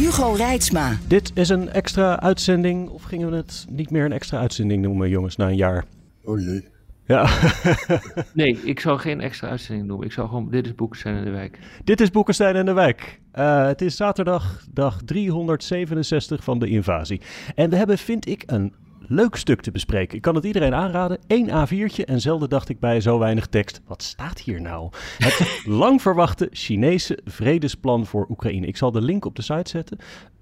Hugo Reitsma. Dit is een extra uitzending, of gingen we het niet meer een extra uitzending noemen, jongens, na een jaar? Oh jee. Ja. nee, ik zou geen extra uitzending noemen. Ik zou gewoon, dit is Boekenstein in de Wijk. Dit is Boekenstein in de Wijk. Uh, het is zaterdag, dag 367 van de invasie. En we hebben, vind ik, een leuk stuk te bespreken. Ik kan het iedereen aanraden. Eén A4'tje en zelden dacht ik bij zo weinig tekst. Wat staat hier nou? Het lang verwachte Chinese vredesplan voor Oekraïne. Ik zal de link op de site zetten.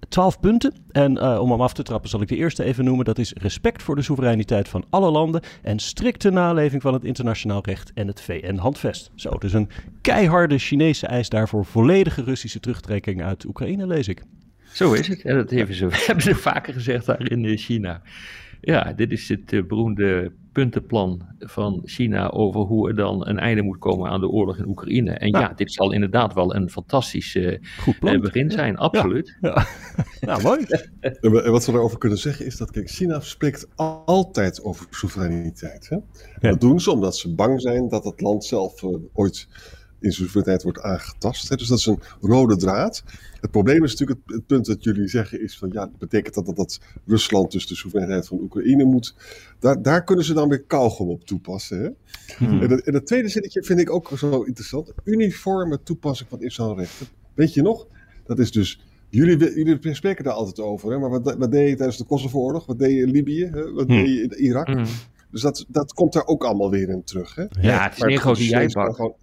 Twaalf punten. En uh, om hem af te trappen zal ik de eerste even noemen. Dat is respect voor de soevereiniteit van alle landen. En strikte naleving van het internationaal recht en het VN-handvest. Zo, dus een keiharde Chinese eis daarvoor volledige Russische terugtrekking uit Oekraïne, lees ik. Zo is het. En dat hebben ze, hebben ze vaker gezegd daar in China. Ja, dit is het uh, beroemde puntenplan van China over hoe er dan een einde moet komen aan de oorlog in Oekraïne. En ja, dit zal inderdaad wel een fantastisch uh, begin zijn, absoluut. Ja. nou, mooi. en wat we daarover kunnen zeggen is dat, kijk, China spreekt altijd over soevereiniteit. Hè? Dat doen ze omdat ze bang zijn dat het land zelf uh, ooit in soevereiniteit wordt aangetast. Hè? Dus dat is een rode draad. Het probleem is natuurlijk het, het, punt dat jullie zeggen is van ja, betekent dat, dat, dat Rusland dus de soevereiniteit van Oekraïne moet. Daar, daar kunnen ze dan weer kauwgom op toepassen. Hè? Hmm. En, dat, en dat tweede zinnetje vind ik ook zo interessant. Uniforme toepassing van internationaal recht. Weet je nog? Dat is dus Jullie, jullie, spreken daar altijd over, hè? maar wat, wat deed je tijdens de Kosovo-oorlog? Wat deed je in Libië? Hè? Wat deed je in Irak? Mm. Dus dat, dat komt daar ook allemaal weer in terug. Hè? Ja, het is een grote jijbak.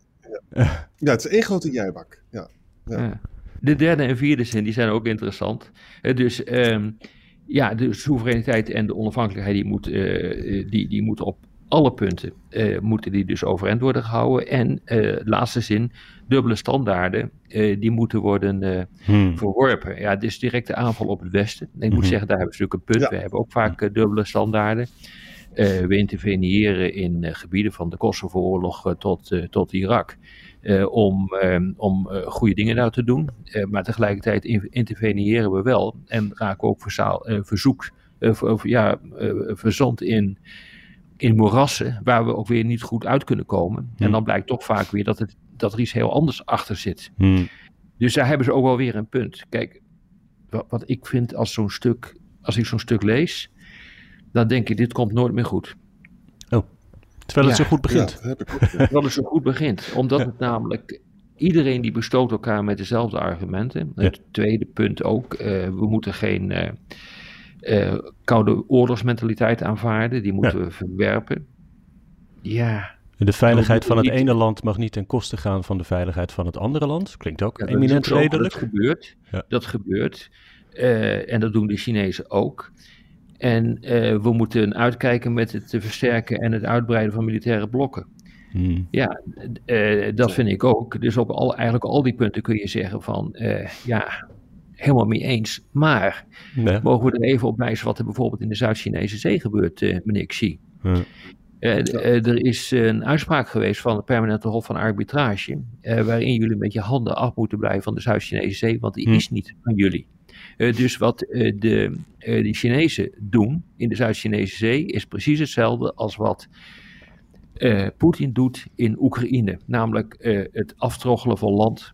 Ja. ja. het is één grote jijbak. Ja. ja. De derde en vierde zin die zijn ook interessant. Dus um, ja, de soevereiniteit en de onafhankelijkheid die moet, uh, die, die moet op alle punten uh, moeten die dus overeind worden gehouden. En uh, laatste zin, dubbele standaarden, uh, die moeten worden hmm. verworpen. Ja, dit is directe aanval op het Westen. En ik moet hmm. zeggen, daar hebben we natuurlijk een punt. Ja. We hebben ook vaak dubbele standaarden. We interveneren in gebieden van de Kosovo-oorlog tot, tot Irak. Om, uh, om goede dingen daar te doen. maar tegelijkertijd interveneren we wel en raken ook verzaal, verzoek, ja, verzond in, in moerassen waar we ook weer niet goed uit kunnen komen. En dan blijkt toch vaak weer dat, het, dat er iets heel anders achter zit. Hmm. Dus daar hebben ze ook wel weer een punt. Kijk, wat, wat ik vind als zo'n stuk, als ik zo'n stuk lees, dan denk ik, dit komt nooit meer goed. Terwijl het ja, zo goed begint. Ja, Terwijl het zo goed begint. Omdat het namelijk iedereen die bestookt elkaar met dezelfde argumenten. Het tweede punt ook, uh, we moeten geen uh, uh, koude oorlogsmentaliteit aanvaarden. Die moeten we verwerpen. Ja. De veiligheid van het ene land mag niet ten koste gaan van de veiligheid van het andere land. Klinkt ook eminent redelijk. Dat gebeurt. Dat gebeurt. en dat doen de Chinezen ook. En uh, we moeten uitkijken met het versterken en het uitbreiden van militaire blokken. Hmm. Ja, uh, dat vind ik ook. Dus op al, eigenlijk al die punten kun je zeggen van, uh, ja, helemaal mee eens. Maar nee. mogen we er even op wijzen wat er bijvoorbeeld in de Zuid-Chinese zee gebeurt, meneer Xi. Hmm. er is een uitspraak geweest van het Permanente Hof van Arbitrage, waarin jullie een beetje handen af moeten blijven van de Zuid-Chinese zee, want die Hmm. is niet van jullie. Uh, dus wat uh, de, uh, de Chinezen doen in de Zuid-Chinese Zee is precies hetzelfde als wat Poetin doet in Oekraïne. Namelijk het aftroggelen van land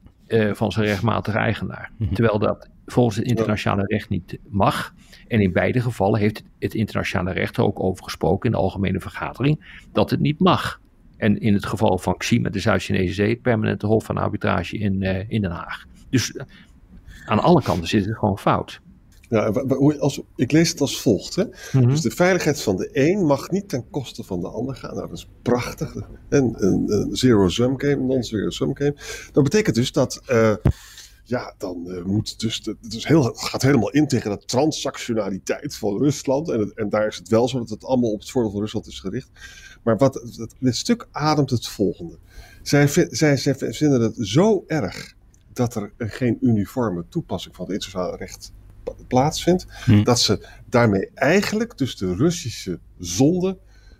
van zijn rechtmatige eigenaar. Mhm. Terwijl dat volgens het internationale recht niet mag. En in beide gevallen heeft het internationale recht er ook over gesproken in de algemene vergadering dat het niet mag. En in het geval van Xi met de Zuid-Chinese Zee, het permanente hof van arbitrage in, in Den Haag. Dus aan alle kanten zit het gewoon fout. Ja, als, ik lees het als volgt. Hè? Mhm. Dus de veiligheid van de een mag niet ten koste van de ander gaan. Nou, dat is prachtig. En een, zero-sum game, non-zero-sum game. Dat betekent dus dat... Uh, ja, dan uh, moet dus, het, is heel, het gaat helemaal in tegen de transactionaliteit van Rusland. En, het, en daar is het wel zo dat het allemaal op het voordeel van Rusland is gericht. Maar wat, het, dit stuk ademt het volgende. Zij, zij, zij vinden het zo erg dat er geen uniforme toepassing van het internationale recht plaatsvindt, Hm. dat ze daarmee eigenlijk dus de Russische zonde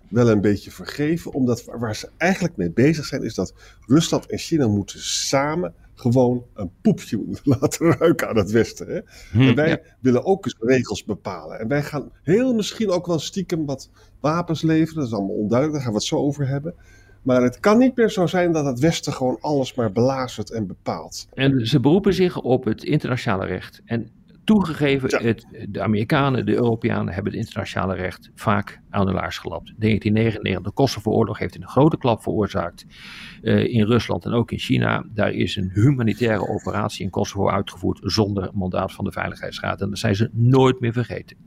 wel een beetje vergeven. Omdat waar- waar ze eigenlijk mee bezig zijn, is dat Rusland en China moeten samen gewoon een poepje laten ruiken aan het Westen. Hè? Hm. En wij Ja. willen ook eens regels bepalen. En wij gaan heel misschien ook wel stiekem wat wapens leveren. Dat is allemaal onduidelijk, daar gaan we het zo over hebben. Maar het kan niet meer zo zijn dat het Westen gewoon alles maar belazert en bepaalt. En ze beroepen zich op het internationale recht. En toegegeven, Ja. het, de Amerikanen, de Europeanen hebben het internationale recht vaak aan de laars gelapt. 1999, de Kosovo-oorlog heeft een grote klap veroorzaakt eh, in Rusland en ook in China. Daar is een humanitaire operatie in Kosovo uitgevoerd zonder mandaat van de Veiligheidsraad. En dat zijn ze nooit meer vergeten.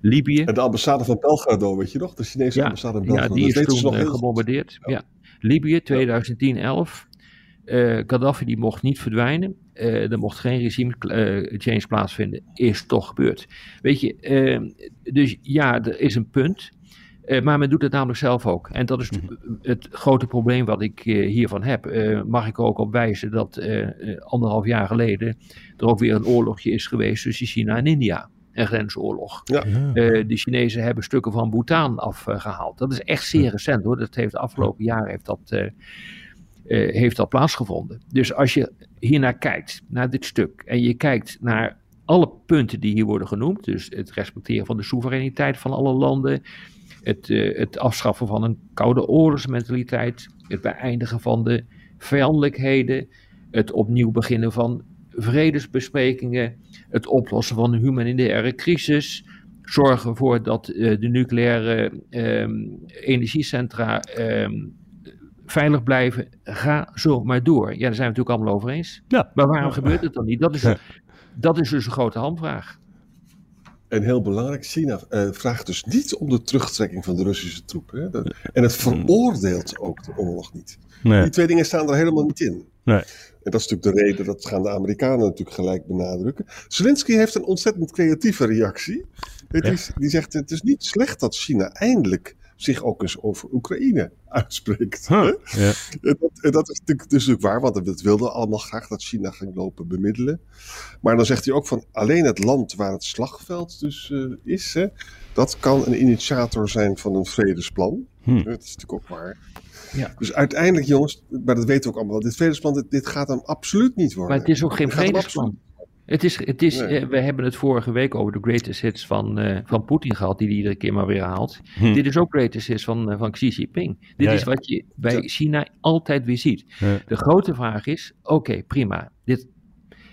Libië, En de ambassade van Belgrado, weet je nog? De Chinese Ja, ambassade in ja, Belgrado. die dat is toen nog eh, heel gebombardeerd. Ja. Libië 2010-11. Eh, Gaddafi die mocht niet verdwijnen. Eh, er mocht geen regime eh, change plaatsvinden. Is toch gebeurd. Weet je, eh, dus ja, er is een punt. Maar men doet het namelijk zelf ook. En dat is het- het grote probleem wat ik hiervan heb. Mag ik er ook op wijzen dat anderhalf jaar geleden er ook weer een oorlogje is geweest tussen China en India. Een grensoorlog. Ja. Eh, de Chinezen hebben stukken van Bhutan afgehaald. dat is echt zeer recent hoor. Dat heeft de afgelopen jaren heeft dat, eh, eh, heeft dat plaatsgevonden. Dus als je hiernaar kijkt, naar dit stuk, en je kijkt naar alle punten die hier worden genoemd, dus het respecteren van de soevereiniteit van alle landen, het, eh, het afschaffen van een koude oorlogsmentaliteit, het beëindigen van de vijandelijkheden, het opnieuw beginnen van vredesbesprekingen, het oplossen van een humanitaire crisis, zorgen ervoor dat eh, de nucleaire ehm, energiecentra ehm, veilig blijven. Ga zo maar door. Ja, daar zijn we het natuurlijk allemaal over eens. Ja. Maar waarom gebeurt het dan niet? Dat is, Ja. dat is dus een grote hamvraag. En heel belangrijk, China eh, vraagt dus niet om de terugtrekking van de Russische troepen. Hè? Dat- en het veroordeelt ook de oorlog niet. Nee. Die twee dingen staan er helemaal niet in. Nee. En dat is natuurlijk de reden, dat gaan de Amerikanen natuurlijk gelijk benadrukken. Zelensky heeft een ontzettend creatieve reactie. Ja. die, die zegt, het is niet slecht dat China eindelijk zich ook eens over Oekraïne uitspreekt. Huh. Ja. En dat, en dat is natuurlijk, dus natuurlijk waar, want dat wilden allemaal graag dat China ging lopen bemiddelen. Maar dan zegt hij ook van alleen het land waar het slagveld dus eh, is, hè, dat kan een initiator zijn van een vredesplan. Hm. Dat is natuurlijk ook waar. Ja. Dus uiteindelijk, jongens, maar dat weten we ook allemaal, dit vredesplan, dit, dit gaat hem absoluut niet worden. Maar het is ook geen vredesplan. Het is, het is, Nee. eh, we hebben het vorige week over de greatest hits van, eh, van Poetin gehad, die hij iedere keer maar weer haalt. Hm. Dit is ook greatest hits van, eh, van Xi Jinping. Dit Ja, is ja. wat je bij Ja. China altijd weer ziet. Ja. De grote vraag is, oké, prima. Dit,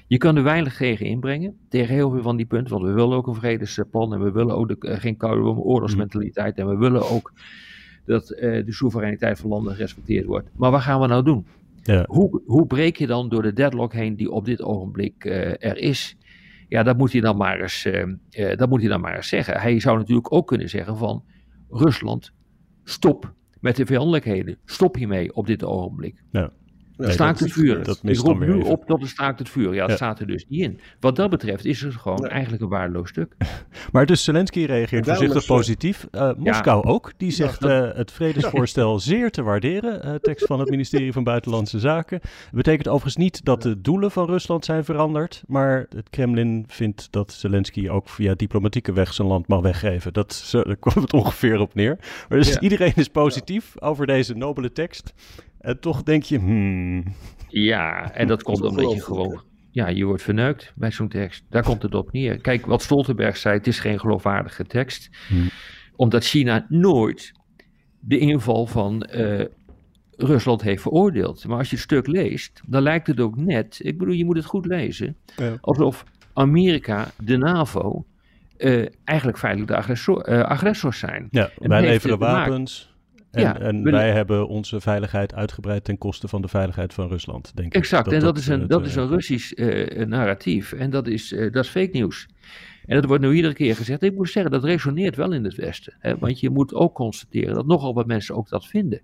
je kan er weinig tegen inbrengen, tegen heel veel van die punten, want we willen ook een vredesplan en we willen ook de, geen koude oorlogsmentaliteit en we willen ook dat eh, de soevereiniteit van landen gerespecteerd wordt. Maar wat gaan we nou doen? Ja. Hoe, hoe breek je dan door de deadlock heen die op dit ogenblik eh, er is? Ja, dat moet hij dan maar eens, eh, dat moet hij dan maar eens zeggen. Hij zou natuurlijk ook kunnen zeggen van Rusland, stop met de vijandelijkheden. Stop hiermee op dit ogenblik. Ja. Ja, staakt dat het vuur. Dat Ik roep nu even. op tot een staakt het vuur. Ja, dat Ja. staat er dus niet in. Wat dat betreft is het gewoon Nee. eigenlijk een waardeloos stuk. Maar dus Zelensky reageert voorzichtig positief. Eh, Moskou ook. Die zegt dat- eh, het vredesvoorstel zeer te waarderen. eh, tekst van het ministerie van Buitenlandse Zaken. Het betekent overigens niet dat de doelen van Rusland zijn veranderd. Maar het Kremlin vindt dat Zelensky ook via diplomatieke weg zijn land mag weggeven. Dat, daar kwam het ongeveer op neer. Maar dus Ja. iedereen is positief over deze nobele tekst. En toch denk je, hmm, Ja, en dat komt Dat omdat je gewoon. Ja, je wordt verneukt bij zo'n tekst. Daar komt het op neer. Kijk, wat Stoltenberg zei, het is geen geloofwaardige tekst. Hmm. Omdat China nooit de inval van eh, Rusland heeft veroordeeld. Maar als je het stuk leest, dan lijkt het ook net, ik bedoel, je moet het goed lezen, Ja. alsof Amerika, de NAVO, eh, eigenlijk feitelijk de agressor, eh, agressors zijn. ja, En wij leveren wapens. En, Ja, en wij hebben onze veiligheid uitgebreid ten koste van de veiligheid van Rusland, denk ik. Exact, en dat, is eh, een, dat eh, is een Russisch eh, narratief. En dat is, eh, dat is fake nieuws. En dat wordt nu iedere keer gezegd. Ik moet zeggen, dat resoneert wel in het Westen. Hè? Want je moet ook constateren dat nogal wat mensen ook dat vinden.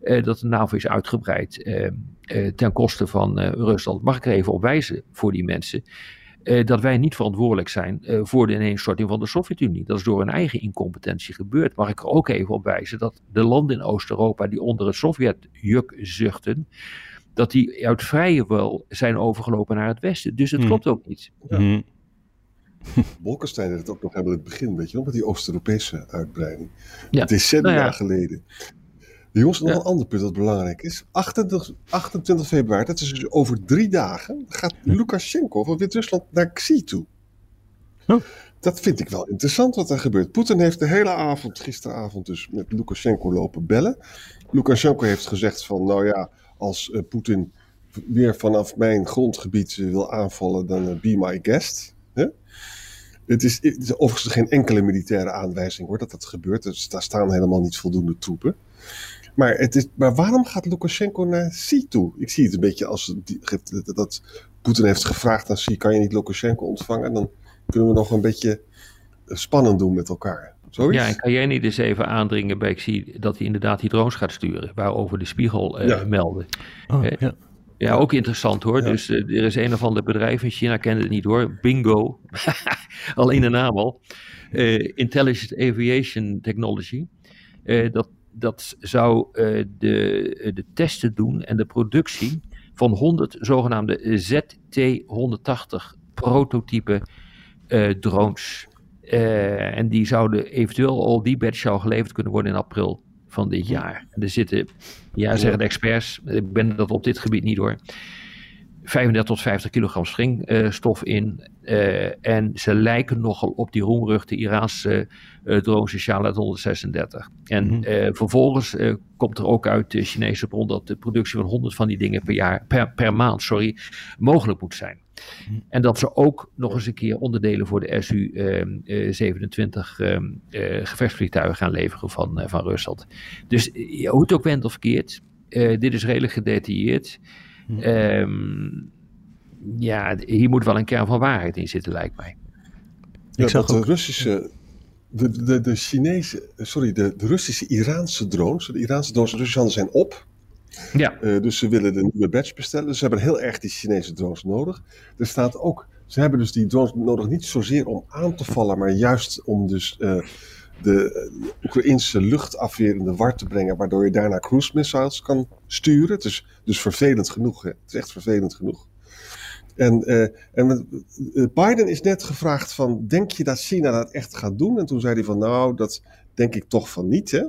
Eh, dat de NAVO is uitgebreid eh, eh, ten koste van eh, Rusland. Mag ik er even op wijzen voor die mensen. Eh, dat wij niet verantwoordelijk zijn eh, voor de ineenstorting van de Sovjet-Unie. Dat is door hun eigen incompetentie gebeurd. Mag ik er ook even op wijzen dat de landen in Oost-Europa die onder het Sovjet-juk zuchten, dat die uit vrije wil zijn overgelopen naar het westen. Dus het Hmm. klopt ook niet. Bolkestein deed het ook nog hebben in het begin, weet je nog, met die Oost-Europese uitbreiding. Ja. Decennia Nou ja. geleden. Jongens, nog Ja. een ander punt dat belangrijk is. 28, 28 februari, dat is dus over drie dagen, gaat Lukashenko van Wit-Rusland naar Xi toe. Oh. Dat vind ik wel interessant wat er gebeurt. Poetin heeft de hele avond, gisteravond dus, met Lukashenko lopen bellen. Lukashenko heeft gezegd van, nou ja, als eh, Poetin weer vanaf mijn grondgebied eh, wil aanvallen, dan eh, be my guest. Het, is, het is overigens geen enkele militaire aanwijzing hoor, dat dat gebeurt. Dus daar staan helemaal niet voldoende troepen. Maar, het is, maar waarom gaat Lukashenko naar Xi toe? Ik zie het een beetje als die, dat, dat Poetin heeft gevraagd aan Xi, kan je niet Lukashenko ontvangen? Dan kunnen we nog een beetje spannend doen met elkaar. Zoiets? Ja, en kan jij niet eens even aandringen bij Xi dat hij inderdaad die drones gaat sturen, waarover de Spiegel eh, Ja. meldde. Oh, Eh, ja. Ja, ook interessant hoor. Ja. Dus eh, er is een of ander bedrijf in China, kende het niet hoor. Bingo. Alleen de naam al. Eh, Intelligent Aviation Technology. Eh, dat, dat zou eh, de, de testen doen en de productie van 100 zogenaamde ZT-180 prototype eh, drones. Eh, en die zouden eventueel al die batch zou geleverd kunnen worden in april van dit jaar. En er zitten, ja, zeggen de experts, ik ben dat op dit gebied niet hoor. 35 tot 50 kilogram springstof in. eh, en ze lijken nogal op die roemruchte Iraanse eh drone Sociale 136. En Mhm. eh, vervolgens eh, komt er ook uit de Chinese bron dat de productie van 100 van die dingen per, jaar, per, per maand sorry, mogelijk moet zijn. En dat ze ook nog eens een keer onderdelen voor de SU-27 ehm, eh, gevechtsvliegtuigen gaan leveren van, eh, van Rusland. Dus eh, hoe het ook bent of verkeerd, eh, dit is redelijk gedetailleerd. Ehm, ja, hier moet wel een kern van waarheid in zitten, lijkt mij. Ja, Ik zag ook- de Russische, de, de, de Chinese, sorry, de, de Russische Iraanse drones, de Iraanse drones in Russische handen zijn op. Ja, Eh, dus ze willen de nieuwe batch bestellen. Dus ze hebben heel erg die Chinese drones nodig. Er staat ook, ze hebben dus die drones nodig niet zozeer om aan te vallen, maar juist om dus eh, de eh, Oekraïnse luchtafweer in de war te brengen, waardoor je daarna cruise missiles kan sturen. Het is dus vervelend genoeg. Hè? Het is echt vervelend genoeg. En, eh, en eh, Biden is net gevraagd van, denk je dat China dat echt gaat doen? En toen zei hij van, nou, dat denk ik toch van niet, hè?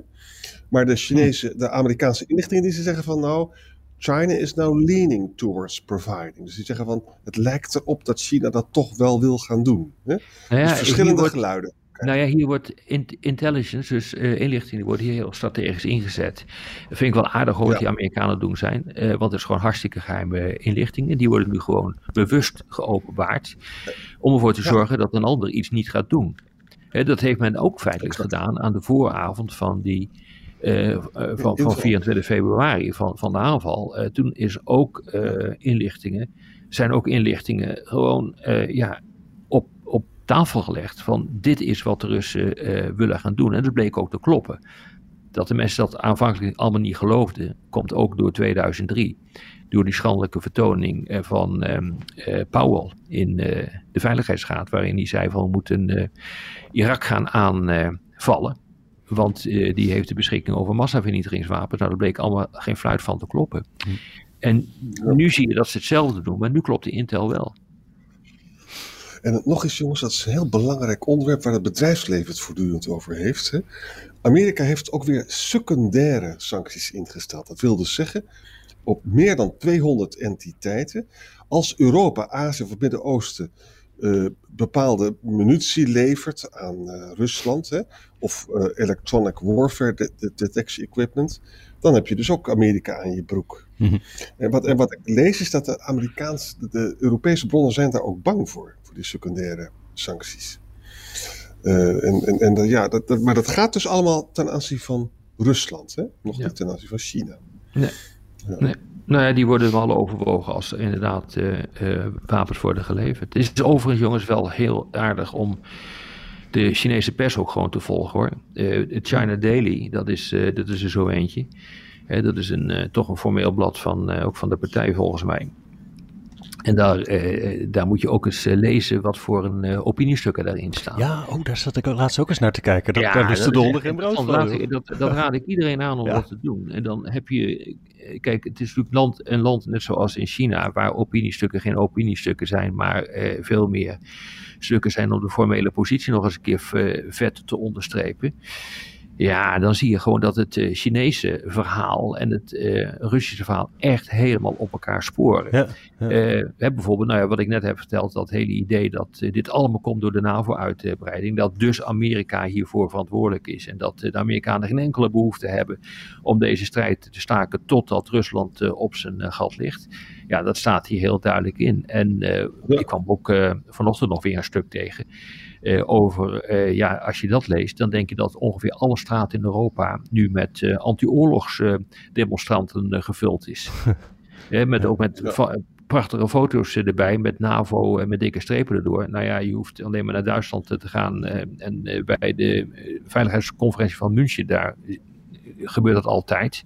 Maar de Chinese, de Amerikaanse inlichtingendiensten zeggen van, nou, China is now leaning towards providing. Dus die zeggen van, het lijkt erop dat China dat toch wel wil gaan doen. Hè? nou ja, dus verschillende wordt- geluiden. Nou ja, hier wordt in- intelligence, dus eh, inlichting, wordt hier heel strategisch ingezet. Dat vind ik wel aardig hoor, wat die Amerikanen doen zijn. eh, want het is gewoon hartstikke geheime inlichtingen. Die worden nu gewoon bewust geopenbaard. Om ervoor te Ja. zorgen dat een ander iets niet gaat doen. Hè, dat heeft men ook feitelijk Exact. gedaan aan de vooravond van die... eh, van, van inval. 24 februari van, van de aanval. Toen is ook inlichtingen, zijn ook inlichtingen gewoon ja, tafel gelegd van dit is wat de Russen eh, willen gaan doen. En dat bleek ook te kloppen. Dat de mensen dat aanvankelijk allemaal niet geloofden, komt ook door 2003. Door die schandelijke vertoning eh, van ehm, eh, Powell in de Veiligheidsraad, waarin hij zei van we moeten Irak gaan aanvallen. want die heeft de beschikking over massavernietigingswapens. Nou, dat bleek allemaal geen fluit van te kloppen. En nu zie je dat ze hetzelfde doen, maar nu klopt de Intel wel. En nog eens, jongens, dat is een heel belangrijk onderwerp waar het bedrijfsleven het voortdurend over heeft. Hè. Amerika heeft ook weer secundaire sancties ingesteld. Dat wil dus zeggen, op meer dan 200 entiteiten, als Europa, Azië of het Midden-Oosten uh, bepaalde munitie levert aan uh, Rusland, hè, of uh, electronic warfare de de detection equipment, dan heb je dus ook Amerika aan je broek. Mm-hmm. En, wat, en wat ik lees is dat de Amerikaanse, de, de Europese bronnen zijn daar ook bang voor, die secundaire sancties. Uh, en, en, en ja, dat, dat, maar dat gaat dus allemaal ten aanzien van Rusland, hè? nog ja. niet ten aanzien van China. Nee. Ja. nee. Nou ja, die worden wel overwogen als er inderdaad uh, uh, wapens worden geleverd. Het is overigens, jongens, wel heel aardig om de Chinese pers ook gewoon te volgen hoor. China Daily, dat is, dat is er zo eentje. dat is een, toch een formeel blad van, ook van de partij volgens mij. En daar, eh, daar moet je ook eens eh, lezen wat voor een uh, opiniestukken daarin staan. Ja, oh, daar zat ik laatst ook eens naar te kijken. Dat, ja, daar is de donder geen brood van. Dat, dat, raad ik iedereen aan om dat te doen. En dan heb je, kijk, het is natuurlijk land, een land net zoals in China, waar opiniestukken geen opiniestukken zijn, maar veel meer stukken zijn om de formele positie nog eens een keer vet te onderstrepen. Ja, dan zie je gewoon dat het uh, Chinese verhaal en het uh, Russische verhaal echt helemaal op elkaar sporen. Ja, ja. Uh, bijvoorbeeld, nou ja, wat ik net heb verteld, dat hele idee dat dit allemaal komt door de NAVO-uitbreiding, dat dus Amerika hiervoor verantwoordelijk is en dat de Amerikanen geen enkele behoefte hebben om deze strijd te staken totdat Rusland op zijn gat ligt. Ja, dat staat hier heel duidelijk in. En ik kwam ook vanochtend nog weer een stuk tegen. Uh, over, uh, ja, als je dat leest, dan denk je dat ongeveer alle straten in Europa nu met uh, anti-oorlogsdemonstranten gevuld is. met, ook met prachtige foto's erbij, met NAVO en met dikke strepen erdoor. Nou ja, je hoeft alleen maar naar Duitsland te gaan en bij de veiligheidsconferentie van München, daar gebeurt dat altijd.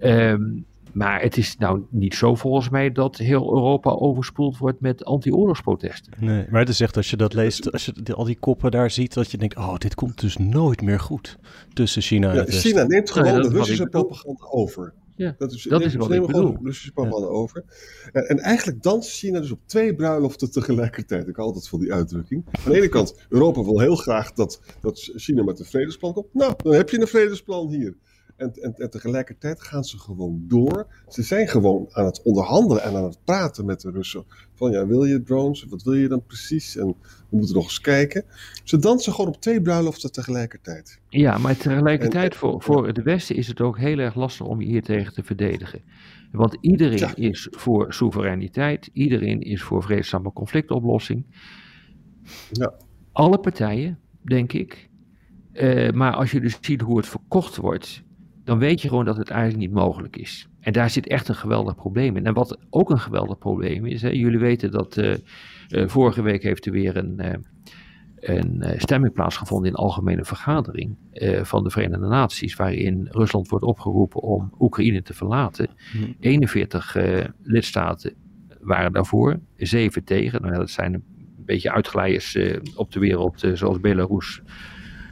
Um, maar het is nou niet zo volgens mij dat heel Europa overspoeld wordt met anti-oorlogsprotesten. Nee, maar het is echt als je dat leest, als je al die koppen daar ziet, dat je denkt, oh, dit komt dus nooit meer goed tussen China en ja, China neemt gewoon de Russische propaganda over. Ja, dat is, dat is wat ik bedoel. Russische propaganda over. En, en, eigenlijk danst China dus op twee bruiloften tegelijkertijd. Ik hou altijd van die uitdrukking. Aan de ene kant, Europa wil heel graag dat, dat China met een vredesplan komt. Nou, dan heb je een vredesplan hier. En, en, en, tegelijkertijd gaan ze gewoon door. Ze zijn gewoon aan het onderhandelen en aan het praten met de Russen. Van ja, wil je drones? Wat wil je dan precies? En we moeten nog eens kijken. Ze dansen gewoon op twee bruiloften tegelijkertijd. Ja, maar tegelijkertijd voor, voor de Westen is het ook heel erg lastig om je hier tegen te verdedigen. Want iedereen is voor soevereiniteit. Iedereen is voor vreedzame conflictoplossing. Ja. Alle partijen, denk ik. Uh, maar als je dus ziet hoe het verkocht wordt, dan weet je gewoon dat het eigenlijk niet mogelijk is. En daar zit echt een geweldig probleem in. En wat ook een geweldig probleem is, hè, jullie weten dat uh, uh, vorige week heeft er weer een, uh, een stemming plaatsgevonden in de algemene vergadering van de Verenigde Naties, waarin Rusland wordt opgeroepen om Oekraïne te verlaten. 41 hmm. lidstaten waren daarvoor, 7 tegen. Nou, dat zijn een beetje uitglijers op de wereld, zoals Belarus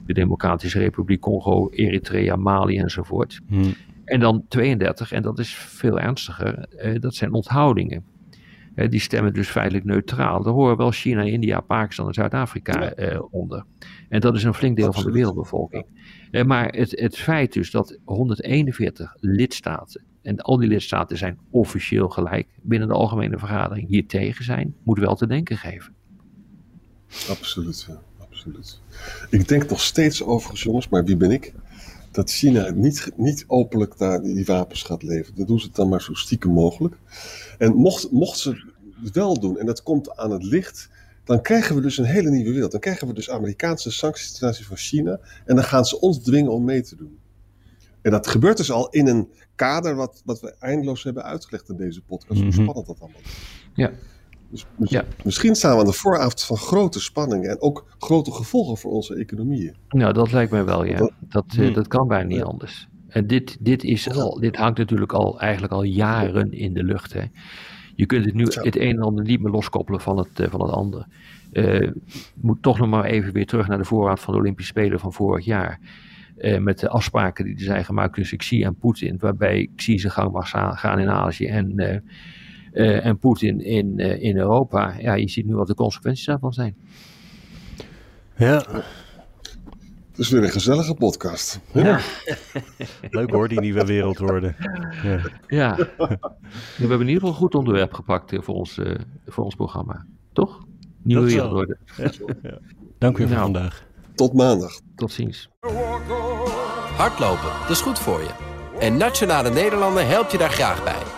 de Democratische Republiek Congo, Eritrea, Mali enzovoort. Hmm. En dan 32, en dat is veel ernstiger, eh, dat zijn onthoudingen. Eh, die stemmen dus feitelijk neutraal. Daar horen wel China, India, Pakistan en Zuid-Afrika eh, onder. En dat is een flink deel van de wereldbevolking. Maar het, het feit dus dat 141 lidstaten, en al die lidstaten zijn officieel gelijk binnen de algemene vergadering, hier tegen zijn, moet wel te denken geven. Absoluut, ja absoluut. Ik denk nog steeds overigens, jongens, maar wie ben ik? Dat China niet, niet openlijk daar die wapens gaat leveren. Dan doen ze het dan maar zo stiekem mogelijk. En mocht, mocht ze het wel doen en dat komt aan het licht, dan krijgen we dus een hele nieuwe wereld. Dan krijgen we dus Amerikaanse sancties ten aanzien van China. En dan gaan ze ons dwingen om mee te doen. En dat gebeurt dus al in een kader wat, wat we eindeloos hebben uitgelegd in deze podcast. Hoe mhm. spannend dat allemaal is. Ja. Dus ja. misschien staan we aan de vooravond van grote spanningen en ook grote gevolgen voor onze economieën. Nou, dat lijkt mij wel, ja. Dat, dat, eh, hmm. dat kan bijna niet anders. En dit, dit, is al, dit hangt natuurlijk al, eigenlijk al jaren in de lucht. Hè. Je kunt het nu het een en ander niet meer loskoppelen van het, eh, van het andere. Uh, moet toch nog maar even weer terug naar de voorraad van de Olympische Spelen van vorig jaar. Uh, met de afspraken die er zijn gemaakt tussen Xi en Poetin. Waarbij Xi zijn gang mag gaan in Azië en uh, en Poetin in, uh, in Europa. Ja, je ziet nu wat de consequenties daarvan zijn. Ja. Het is weer een gezellige podcast. Ja. Leuk hoor, die nieuwe wereld worden. Ja. ja. We hebben in ieder geval een goed onderwerp gepakt eh, voor ons, uh, voor ons programma. Toch? Nieuwe Dat wereld worden. Ja. Dank u voor nou, vandaag. Tot maandag. Tot ziens. Hardlopen, dat is goed voor je. En Nationale Nederlanden helpt je daar graag bij.